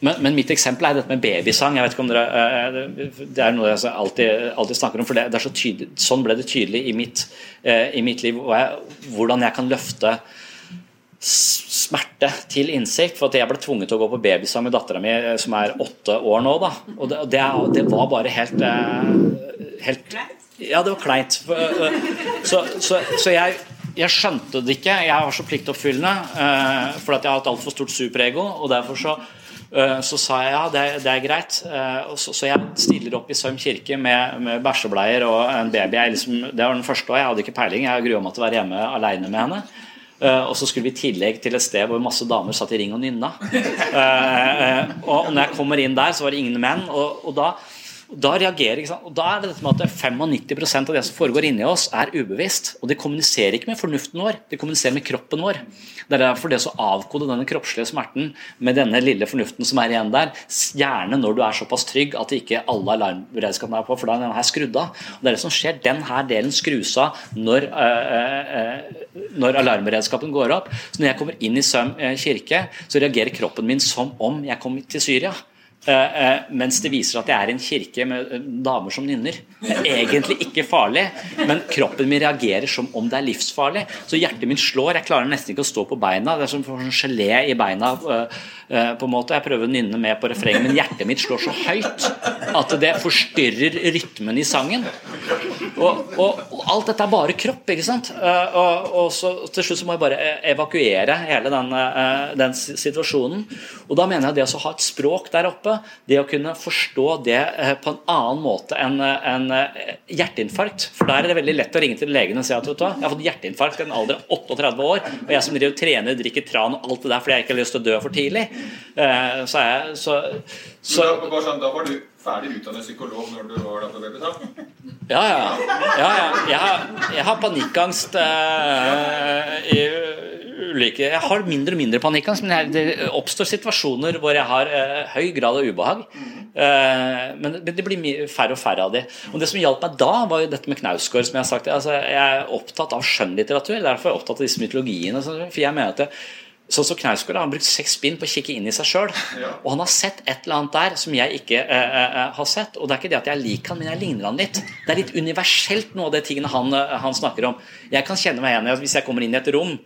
Men, men, mitt eksempel er dette med babysang. jeg vet ikke om dere, eh, Det er noe jeg alltid, alltid snakker om. for det, det så tydelig, Sånn ble det tydelig i mitt, eh, i mitt liv hvordan jeg kan løfte smerte til innsikt. For at jeg ble tvunget til å gå på babysang med dattera mi, eh, som er åtte år nå. da, og Det, det, det var bare helt, helt Ja, det var kleint. Så, så, så jeg jeg skjønte det ikke. Jeg var så pliktoppfyllende fordi jeg har et altfor stort superego. og derfor så så sa jeg ja, det, det er greit. Eh, så, så, jeg stiller opp i Søm kirke med, med bæsjebleier og en baby. Liksom, det var den første, og jeg hadde ikke peiling. Jeg grua meg til å være hjemme alene med henne. Uh, og så skulle vi i tillegg til et sted hvor masse damer satt i ring og nynna. Og når jeg kommer inn der, så var det ingen menn. Og, og da da reagerer, og da er det dette med at 95% av det som foregår inni oss, er ubevisst. Og det kommuniserer ikke med fornuften vår, det kommuniserer med kroppen vår. Det er derfor det å avkode denne kroppslige smerten med denne lille fornuften som er igjen der, gjerne når du er såpass trygg at ikke alle alarmberedskapene er på, for da er den her skrudd av. Det er det som skjer. Denne delen skrus av når, øh, øh, når alarmberedskapen går opp. Så når jeg kommer inn i Søm kirke, så reagerer kroppen min som om jeg kom til Syria. Uh, uh, mens det viser at jeg er i en kirke med uh, damer som nynner. Det er egentlig ikke farlig, men kroppen min reagerer som om det er livsfarlig. Så hjertet mitt slår. Jeg klarer nesten ikke å stå på beina. Det er som sånn gelé i beina. På en måte. Jeg prøver å nynne med på refrenget, men hjertet mitt slår så høyt at det forstyrrer rytmen i sangen. Og, og, og alt dette er bare kropp. ikke sant? Og, og, så til slutt så må jeg bare evakuere hele den, den situasjonen. Og da mener jeg det å ha et språk der oppe det å kunne forstå det eh, på en annen måte enn en eh, hjerteinfarkt. For der er det veldig lett å ringe til legen og si at vet du, jeg har fått hjerteinfarkt i en alder av 38 år, og jeg som driver trener, drikker tran og alt det der fordi jeg ikke har lyst til å dø for tidlig. Eh, så jeg, så, så, sånn, da var du ferdig utdannet psykolog når du var da på babytall? Ja, ja. ja, ja. Jeg, har, jeg har panikkangst eh, i ulike Jeg har mindre og mindre panikkangst, men det oppstår situasjoner hvor jeg har eh, høy grad av ubehag. Uh, men det blir færre og færre av de. Og Det som hjalp meg da, var jo dette med Knausgård. som Jeg har sagt. Altså, jeg er opptatt av skjønnlitteratur. Derfor er jeg opptatt av disse mytologiene. For jeg mener at det, Sånn som Knausgård har brukt seks bind på å kikke inn i seg sjøl. Ja. Og han har sett et eller annet der som jeg ikke uh, uh, har sett. Og det er ikke det at jeg liker han, men jeg ligner han litt. Det er litt universelt, noe av de tingene han, uh, han snakker om. Jeg kan kjenne meg igjen i at hvis jeg kommer inn i et rom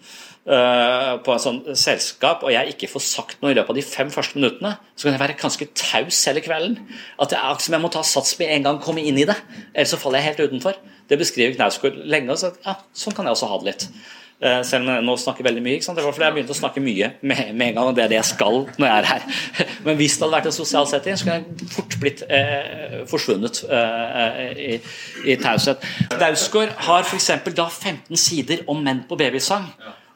Uh, på en sånn selskap, og jeg ikke får sagt noe i løpet av de fem første minuttene, så kan jeg være ganske taus hele kvelden. At det er som jeg må ta sats med en gang komme inn i det. Ellers så faller jeg helt utenfor. Det beskriver Knausgård lenge. Og så, ja, sånn kan jeg også ha det litt. Uh, selv om jeg nå snakker veldig mye. Det var fordi jeg begynte å snakke mye med, med, en gang, og det er det jeg skal når jeg er her. Men hvis det hadde vært en sosial setting, så kunne jeg fort blitt eh, forsvunnet i, i taushet. Dausgaard har f.eks. da 15 sider om menn på babysang.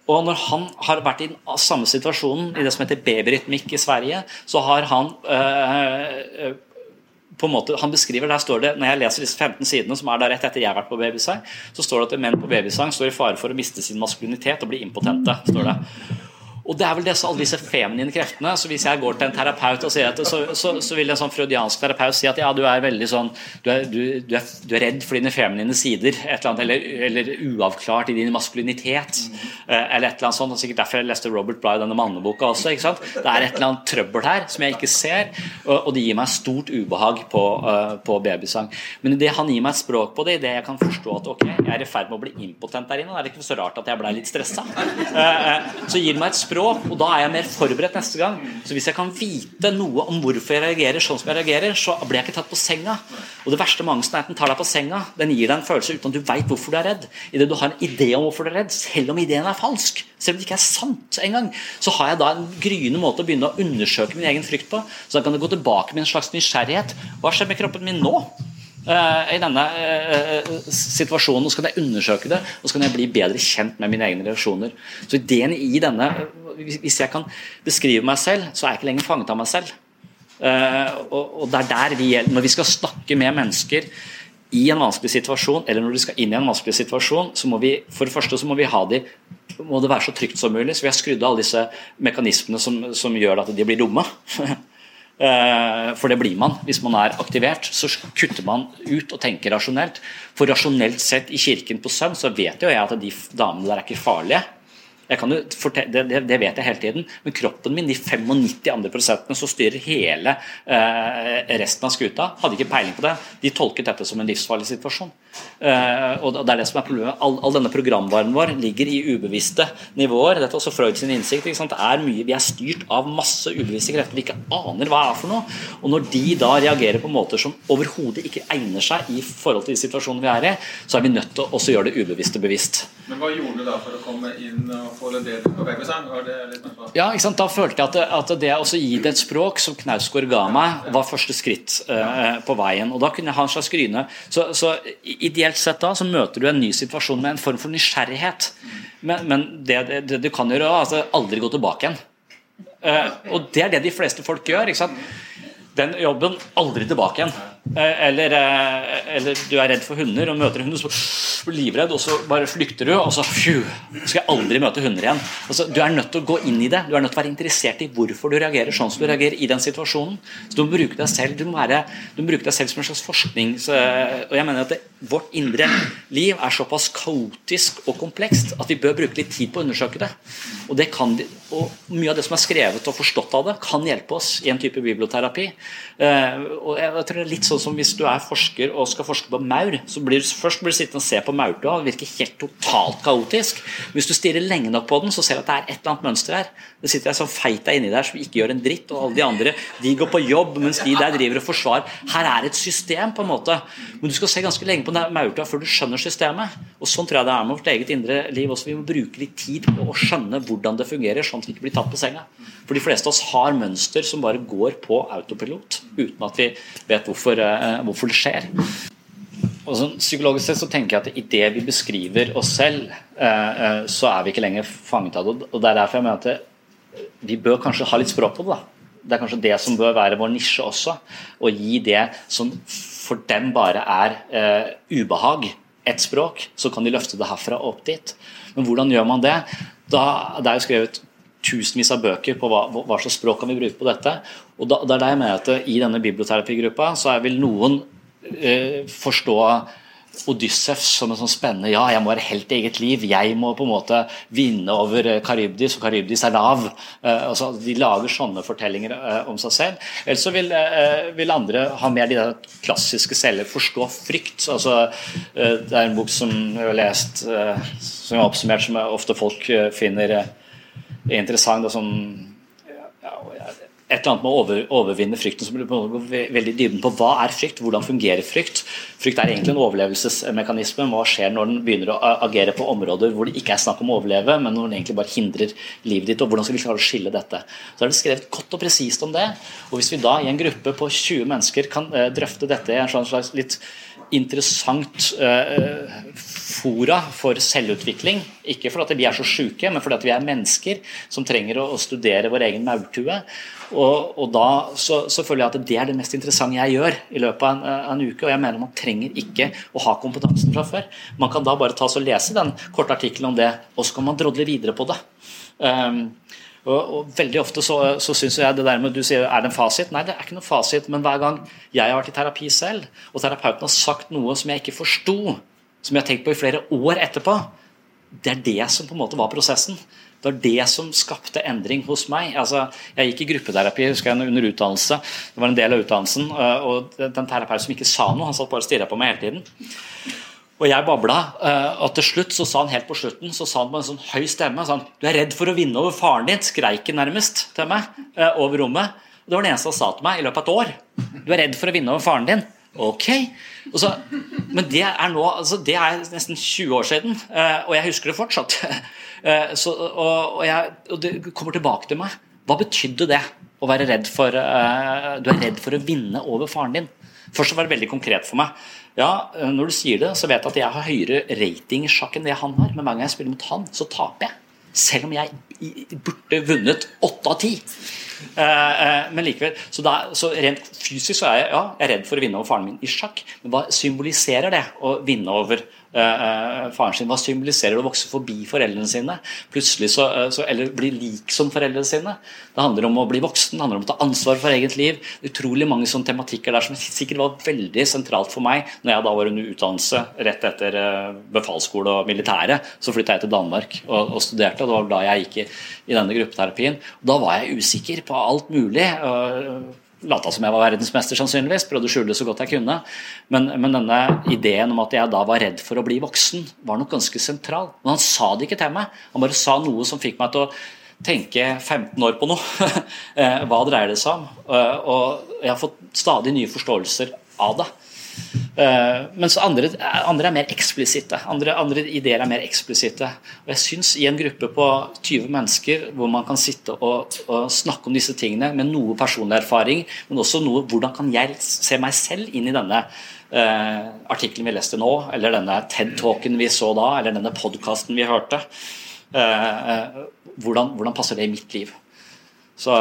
Og når han har vært i den samme situasjonen i det som heter babyrytmikk i Sverige, så har han øh, på en måte, han beskriver, der står det, Når jeg leser disse 15 sidene, som er der rett etter jeg har vært på babysang, så står det at menn på babysang står i fare for å miste sin maskulinitet og bli impotente. står det. Og det er vel disse, alle disse feminine kreftene. så Hvis jeg går til en terapeut og sier at så, så, så vil en sånn freudiansk terapeut si at ja, du er veldig sånn du er, du, du er, du er redd for dine feminine sider, et eller, annet, eller, eller uavklart i din maskulinitet. eh, Eller et eller annet sånt. og Sikkert derfor jeg leste Robert Bly denne manneboka også. ikke sant? Det er et eller annet trøbbel her som jeg ikke ser, og, og det gir meg stort ubehag på, uh, på babysang. Men idet han gir meg et språk på det, idet jeg kan forstå at ok, jeg er i ferd med å bli impotent der inne, da er det ikke så rart at jeg ble litt stressa. Så gir det meg et språk, og da er jeg mer forberedt neste gang. Så hvis jeg kan vite noe om hvorfor jeg reagerer sånn som jeg reagerer, så blir jeg ikke tatt på senga. Og det verste med angsten er at den tar deg på senga. Den gir deg en følelse uten at du veit hvorfor du er redd. Idet du har en idé om hvorfor du er redd, selv om ideen er falsk, selv om det ikke er sant engang, så har jeg da en gryende måte å begynne å undersøke min egen frykt på. Så da kan det gå tilbake med en slags nysgjerrighet. Hva skjer med kroppen min nå? Eh, i denne eh, situasjonen, og så kan jeg undersøke det, og så kan jeg bli bedre kjent med mine egne reaksjoner. Så ideen i denne Hvis jeg kan beskrive meg selv, så er jeg ikke lenger fanget av meg selv. Eh, og, og det er der vi gjelder. Når vi skal snakke med mennesker i en vanskelig situasjon, eller når de skal inn i en vanskelig situasjon, så må vi for det første så må vi ha de må det være så trygt som mulig. Så vi har skrudd av alle disse mekanismene som, som gjør at de blir dumme. Eh, For det blir man hvis man er aktivert. Så kutter man ut og tenker rasjonelt. For rasjonelt sett i kirken på Søm så vet jo jeg at de damene der er ikke farlige. Jo det- det vet jeg hele tiden, men kroppen min, de 95 andre prosentene som styrer hele eh, resten av skuta, hadde ikke peiling på det. De tolket dette som en livsfarlig situasjon. Eh, og det er det som er problemet. All, all denne programvaren vår ligger i ubevisste nivåer. Dette er også Freud sin innsikt. Er mye, vi er styrt av masse ubevisste krefter vi ikke aner hva er for noe. Og når de da reagerer på måter som overhodet ikke egner seg i forhold til de situasjonene vi er i, så er vi nødt til å også gjøre det ubevisste bevisst. Men hva gjorde du da for å komme inn og få det på sånn? Ja, ikke sant? Da følte jeg at det, at det å gi det et språk som Knausgård ga meg, var første skritt eh, på veien. Og Da kunne jeg ha en slags gryne. Så, så ideelt sett da så møter du en ny situasjon med en form for nysgjerrighet. Men, men det, det, du kan gjøre, er altså aldri gå tilbake igjen. Uh, og det er det de fleste folk gjør. Den jobben aldri tilbake igjen. Eh, Eller, eh, eller du er redd for hunder og møter hunder, så blir du livredd, og så bare flykter du, og så fju, skal jeg aldri møte hunder igjen. Altså, du er nødt til å gå inn i det. Du er nødt til å være interessert i hvorfor du reagerer sånn som du reagerer i den situasjonen. Så Du må bruke deg selv du må være, du må bruke deg selv som en slags forskning. Så, og jeg mener at det, Vårt indre liv er såpass kaotisk og komplekst at vi bør bruke litt tid på å undersøke det. Og, det kan, og Mye av det som er skrevet og forstått av det, kan hjelpe oss i en type biblioterapi. Eh, og jeg tror det er litt sånn som Hvis du er forsker og skal forske på maur, så blir du først blir du sittende og se på maurtua, og det virker helt totalt kaotisk. Hvis du stirrer lenge nok på den, så ser du at det er et eller annet mønster her. Det sitter ei sånn feita inni der som ikke gjør en dritt, og alle de andre de går på jobb, mens de der driver og forsvarer. Her er et system, på en måte. Men du skal se ganske lenge på den maurtua før du skjønner systemet. Og Sånn tror jeg det er med vårt eget indre liv også. Vi må bruke litt tid på å skjønne hvordan det fungerer, sånn at vi ikke blir tatt på senga. For de fleste av oss har mønster som bare går på autopilot, uten at vi vet hvorfor, eh, hvorfor det skjer. Og sånn, psykologisk sett så tenker jeg at idet vi beskriver oss selv, eh, eh, så er vi ikke lenger fanget av det. Og det er derfor jeg mener at vi bør kanskje ha litt språk på det. da. Det er kanskje det som bør være vår nisje også. Å gi det som for dem bare er eh, ubehag, et språk, så kan de løfte det herfra og opp dit. Men hvordan gjør man det? Da, det er jo skrevet tusenvis av bøker på hva, hva slags språk kan vi bruke på dette. Og da, det er der jeg mener at I denne biblioterapigruppa så er vil noen eh, forstå Odyssevs som en sånn spennende Ja, jeg må være helt i eget liv. Jeg må på en måte vinne over Karibdis, og Karibdis er lav. Eh, altså, de lager sånne fortellinger eh, om seg selv. Ellers så vil, eh, vil andre ha mer de der klassiske celler. Forstå frykt. Altså, eh, det er en bok som jeg har lest, eh, som har oppsummert, som ofte folk eh, finner eh, interessant. Det er sånn ja, et eller annet med å over, overvinne frykten som ve- veldig dybden på hva er frykt, hvordan fungerer frykt. Frykt er egentlig en overlevelsesmekanisme. Hva skjer når den begynner å agere på områder hvor det ikke er snakk om å overleve, men når den egentlig bare hindrer livet ditt. og Hvordan skal vi klare å skille dette? Så er det skrevet godt og presist om det. og Hvis vi da i en gruppe på 20 mennesker kan eh, drøfte dette i en slags litt interessant eh, fora for selvutvikling. Ikke fordi vi er så sjuke, men fordi vi er mennesker som trenger å, å studere vår egen maurtue. Og, og da så, så føler jeg at det er det mest interessante jeg gjør i løpet av en, en uke. Og jeg mener man trenger ikke å ha kompetansen fra før. Man kan da bare ta og lese den korte artikkelen om det, og så kan man drodle videre på det. Um, Og, og veldig ofte så, så syns jeg det der med du sier er det en fasit? Nei, det er ikke noen fasit. Men hver gang jeg har vært i terapi selv, og terapeuten har sagt noe som jeg ikke forsto, som jeg har tenkt på i flere år etterpå, det er det som på en måte var prosessen. Det var det som skapte endring hos meg. Altså, jeg gikk i gruppeterapi husker jeg, under utdannelse. Det var en del av utdannelsen. øh, Og den terapeuten som ikke sa noe, han satt bare og stirra på meg hele tiden. Og jeg babla, øh, og til slutt så sa han helt på slutten så sa han med en sånn høy stemme sånn, Du er redd for å vinne over faren din, skreik han nærmest til meg øh, over rommet. Og Det var det eneste han sa til meg i løpet av et år. Du er redd for å vinne over faren din. Ok. Så, men det er nå, altså det er nesten 20 år siden, eh, og jeg husker det fortsatt. Eh, Så, og, og, jeg, og det kommer tilbake til meg. Hva betydde det? Å være redd for eh, Du er redd for å vinne over faren din. Først var det veldig konkret for meg. Ja, eh, Når du sier det, så vet jeg at jeg har høyere rating i sjakk enn det han har. Men hver gang jeg spiller mot han, så taper jeg. Selv om jeg burde vunnet åtte av ti. Eh, eh, men likevel, så, da, så rent fysisk så er jeg, ja, jeg er redd for å vinne over faren min i sjakk. Men hva symboliserer det å vinne over faren faren sin? Hva symboliserer det å vokse forbi foreldrene sine? Plutselig så, eh, så, Eller bli lik som foreldrene sine? Det handler om å bli voksen, det handler om å ta ansvar for eget liv. Utrolig mange sånne tematikker der som sikkert var veldig sentralt for meg når jeg da var under utdannelse rett etter eh, befalsskole og militære. Så flytta jeg til Danmark og, og studerte, og det var da jeg gikk i, i denne gruppeterapien. Og da var jeg usikker på alt mulig. og Lata som jeg var verdensmester, sannsynligvis. Prøvde å skjule det så godt jeg kunne. Men, men, denne ideen om at jeg da var redd for å bli voksen, var nok ganske sentral. Men han sa det ikke til meg. Han bare sa noe som fikk meg til å tenke 15 år på noe. Eh, Hva dreier det seg om? Eh, Og jeg har fått stadig nye forståelser av det. Eh, mens andre, andre er mer eksplisitte. Andre, andre ideer er mer eksplisitte. Og jeg syns i en gruppe på 20 mennesker hvor man kan sitte og, og snakke om disse tingene med noe personlig erfaring, men også noe hvordan kan jeg se meg selv inn i denne uh, artikkelen vi leste nå, eller denne TED-talken vi så da, eller denne podkasten vi hørte. Uh, hvordan, hvordan passer det i mitt liv? Så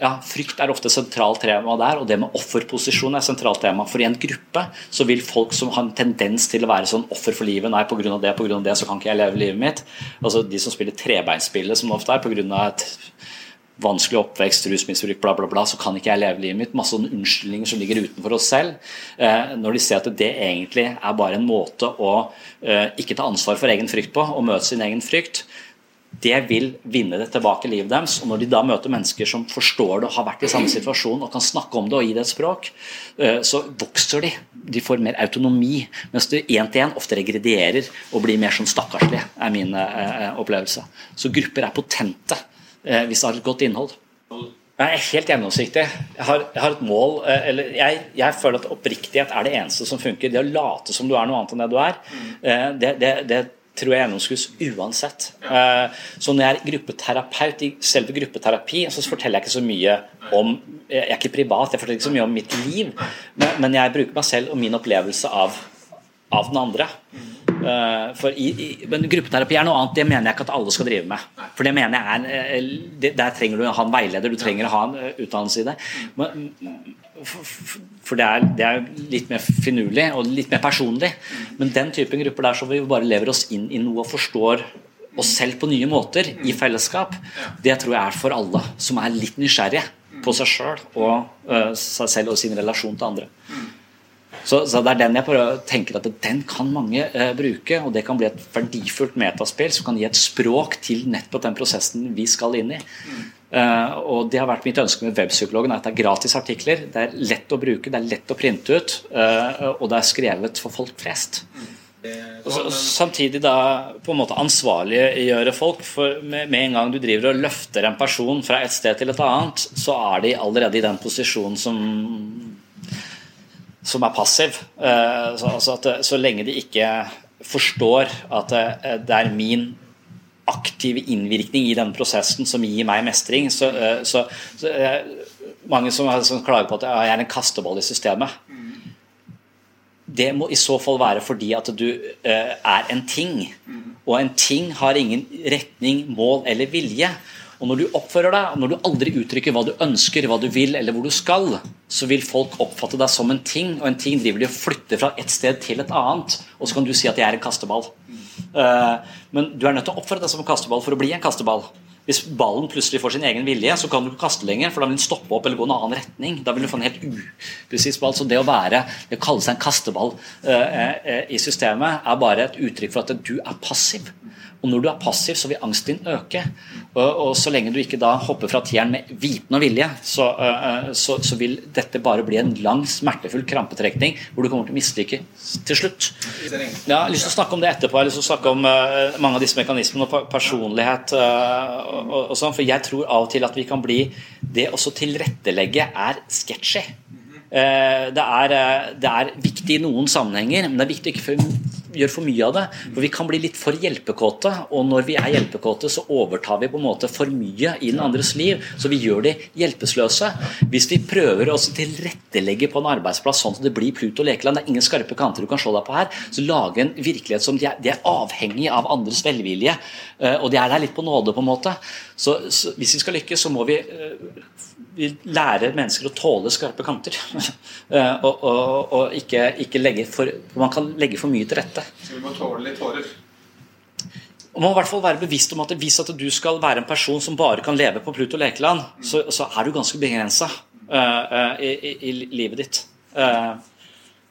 ja, Frykt er ofte sentralt tema der, og det med offerposisjon er sentralt tema. For i en gruppe så vil folk som har en tendens til å være sånn offer for livet Nei, pga. det av det så kan ikke jeg leve livet mitt. Altså De som spiller trebeinspillet, som det ofte er, pga. et vanskelig oppvekst, rusmisbruk, bla, bla, bla, så kan ikke jeg leve livet mitt. Masse sånne unnskyldninger som ligger utenfor oss selv. Eh, når de ser at det egentlig er bare en måte å eh, ikke ta ansvar for egen frykt på, og møte sin egen frykt det vil vinne det tilbake i livet deres. Og når de da møter mennesker som forstår det og har vært i samme situasjon og kan snakke om det og gi det et språk, eh, så vokser de. De får mer autonomi. Mens du én til én ofte regredierer og blir mer sånn stakkarslig, er min eh, opplevelse. Så grupper er potente eh, hvis det har et godt innhold. Jeg er helt gjennomsiktig. Jeg har, jeg har et mål eh, eller jeg, jeg, føler at oppriktighet er det eneste som funker. Det å late som du er noe annet enn det du er, eh, det, det, det tror jeg gjennomskues uansett. Eh, Så når jeg er gruppeterapeut i selve gruppeterapi, så forteller jeg ikke så mye om Jeg er ikke privat, jeg forteller ikke så mye om mitt liv, men, jeg bruker meg selv og min opplevelse av, av den andre. Eh, i, i, men gruppeterapi er noe annet, det mener jeg ikke at alle skal drive med. For det mener jeg er eh, Der trenger du å ha en veileder, du trenger å ha en utdannelse i det. Men, for for det er, det er litt mer finurlig og litt mer personlig. Men den typen grupper der som vi bare lever oss inn i noe og forstår oss selv på nye måter i fellesskap, det tror jeg er for alle som er litt nysgjerrige på seg sjøl og uh, seg selv og sin relasjon til andre. Så, så det er den jeg tenker at den kan mange eh, bruke, og det kan bli et verdifullt metaspill som kan gi et språk til nettopp den prosessen vi skal inn i. Uh, og Det har vært mitt ønske med Webpsykologen, at det er gratis artikler. Det er lett å bruke, det er lett å printe ut, uh, og det er skrevet for folk flest. Og så, samtidig da på en måte ansvarliggjøre folk. For med, med en gang du driver og løfter en person fra et sted til et annet, så er de allerede i den posisjonen som som er passiv. Eh, Så, altså at, så lenge de ikke forstår at det, det er min aktive innvirkning i denne prosessen som gir meg mestring, så, eh, så, så eh, mange som, som klager på at jeg er en kasteball i systemet. Det må i så fall være fordi at du eh, er en ting. Og en ting har ingen retning, mål eller vilje. Og når du oppfører deg, og når du aldri uttrykker hva du ønsker, hva du vil eller hvor du skal, så vil folk oppfatte deg som en ting, og en ting driver de og flytter fra et sted til et annet. Og så kan du si at jeg er en kasteball. Eh, men du er nødt til å oppføre deg som en kasteball for å bli en kasteball. Hvis ballen plutselig får sin egen vilje, så kan du ikke kaste lenger, for da vil den stoppe opp eller gå en annen retning. Da vil du få en helt upresis ball. Så det å være, det å kalle seg en kasteball eh, eh, i systemet, er bare et uttrykk for at du er passiv. Og når du er passiv, så vil angsten din øke. Og, og så lenge du ikke da hopper fra tieren med viten og vilje, så, uh, så, så, vil dette bare bli en lang, smertefull krampetrekning hvor du kommer til å mislykke til slutt. Ja, jeg har lyst til å snakke om det etterpå. Jeg har lyst til å snakke om uh, mange av disse mekanismene og personlighet. Uh, og, og sånn, For jeg tror av og til at vi kan bli Det å tilrettelegge er sketchy. Det er, det er viktig i noen sammenhenger, men det er viktig ikke for gjør for mye av det. For vi kan bli litt for hjelpekåte, og når vi er hjelpekåte, så overtar vi på en måte for mye i den andres liv. Så vi gjør de hjelpeløse. Hvis vi prøver å tilrettelegge på en arbeidsplass sånn at det blir Pluto lekeland, det er ingen skarpe kanter du kan se deg på her, så lage en virkelighet som de er, de er avhengig av andres velvilje, eh, og de er der litt på nåde, på en måte. Så, så hvis vi skal lykkes, så må vi eh, vi lærer mennesker å tåle skarpe kanter. Eh, og, og, og ikke, ikke, legge for Man kan legge for mye til rette. Så vi må tåle litt tårer? Man må i hvert fall være bevisst om at Hvis at du skal være en person som bare kan leve på Pluto lekeland, mm. så, så, er du ganske begrensa uh, uh, i, i, i, livet ditt. Uh,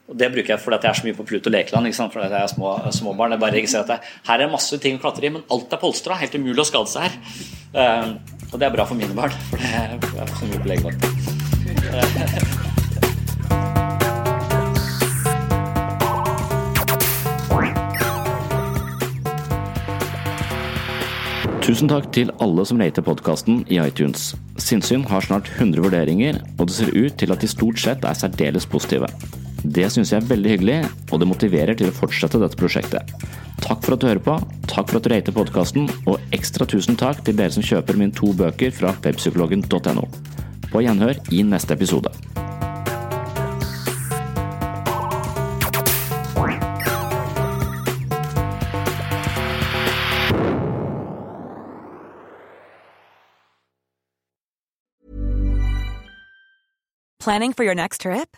og Det bruker jeg fordi jeg er så mye på Pluto lekeland. Ikke sant? Fordi jeg er små, små barn. Jeg bare registrerer at det, Her er masse ting å klatre i, men alt er polstra. Helt umulig å skade seg her. Og det er bra for mine barn, for det er så mye på. Tusen takk til alle som rater podkasten i iTunes. Sinnsyn har snart 100 vurderinger, og det ser ut til at de stort sett er særdeles positive. Det syns jeg er veldig hyggelig, og det motiverer til å fortsette dette prosjektet. Takk for at du hører på, takk for at du rater podkasten, og ekstra tusen takk til dere som kjøper mine to bøker fra webpsykologen.no. På gjenhør i neste episode. Planning for your next trip?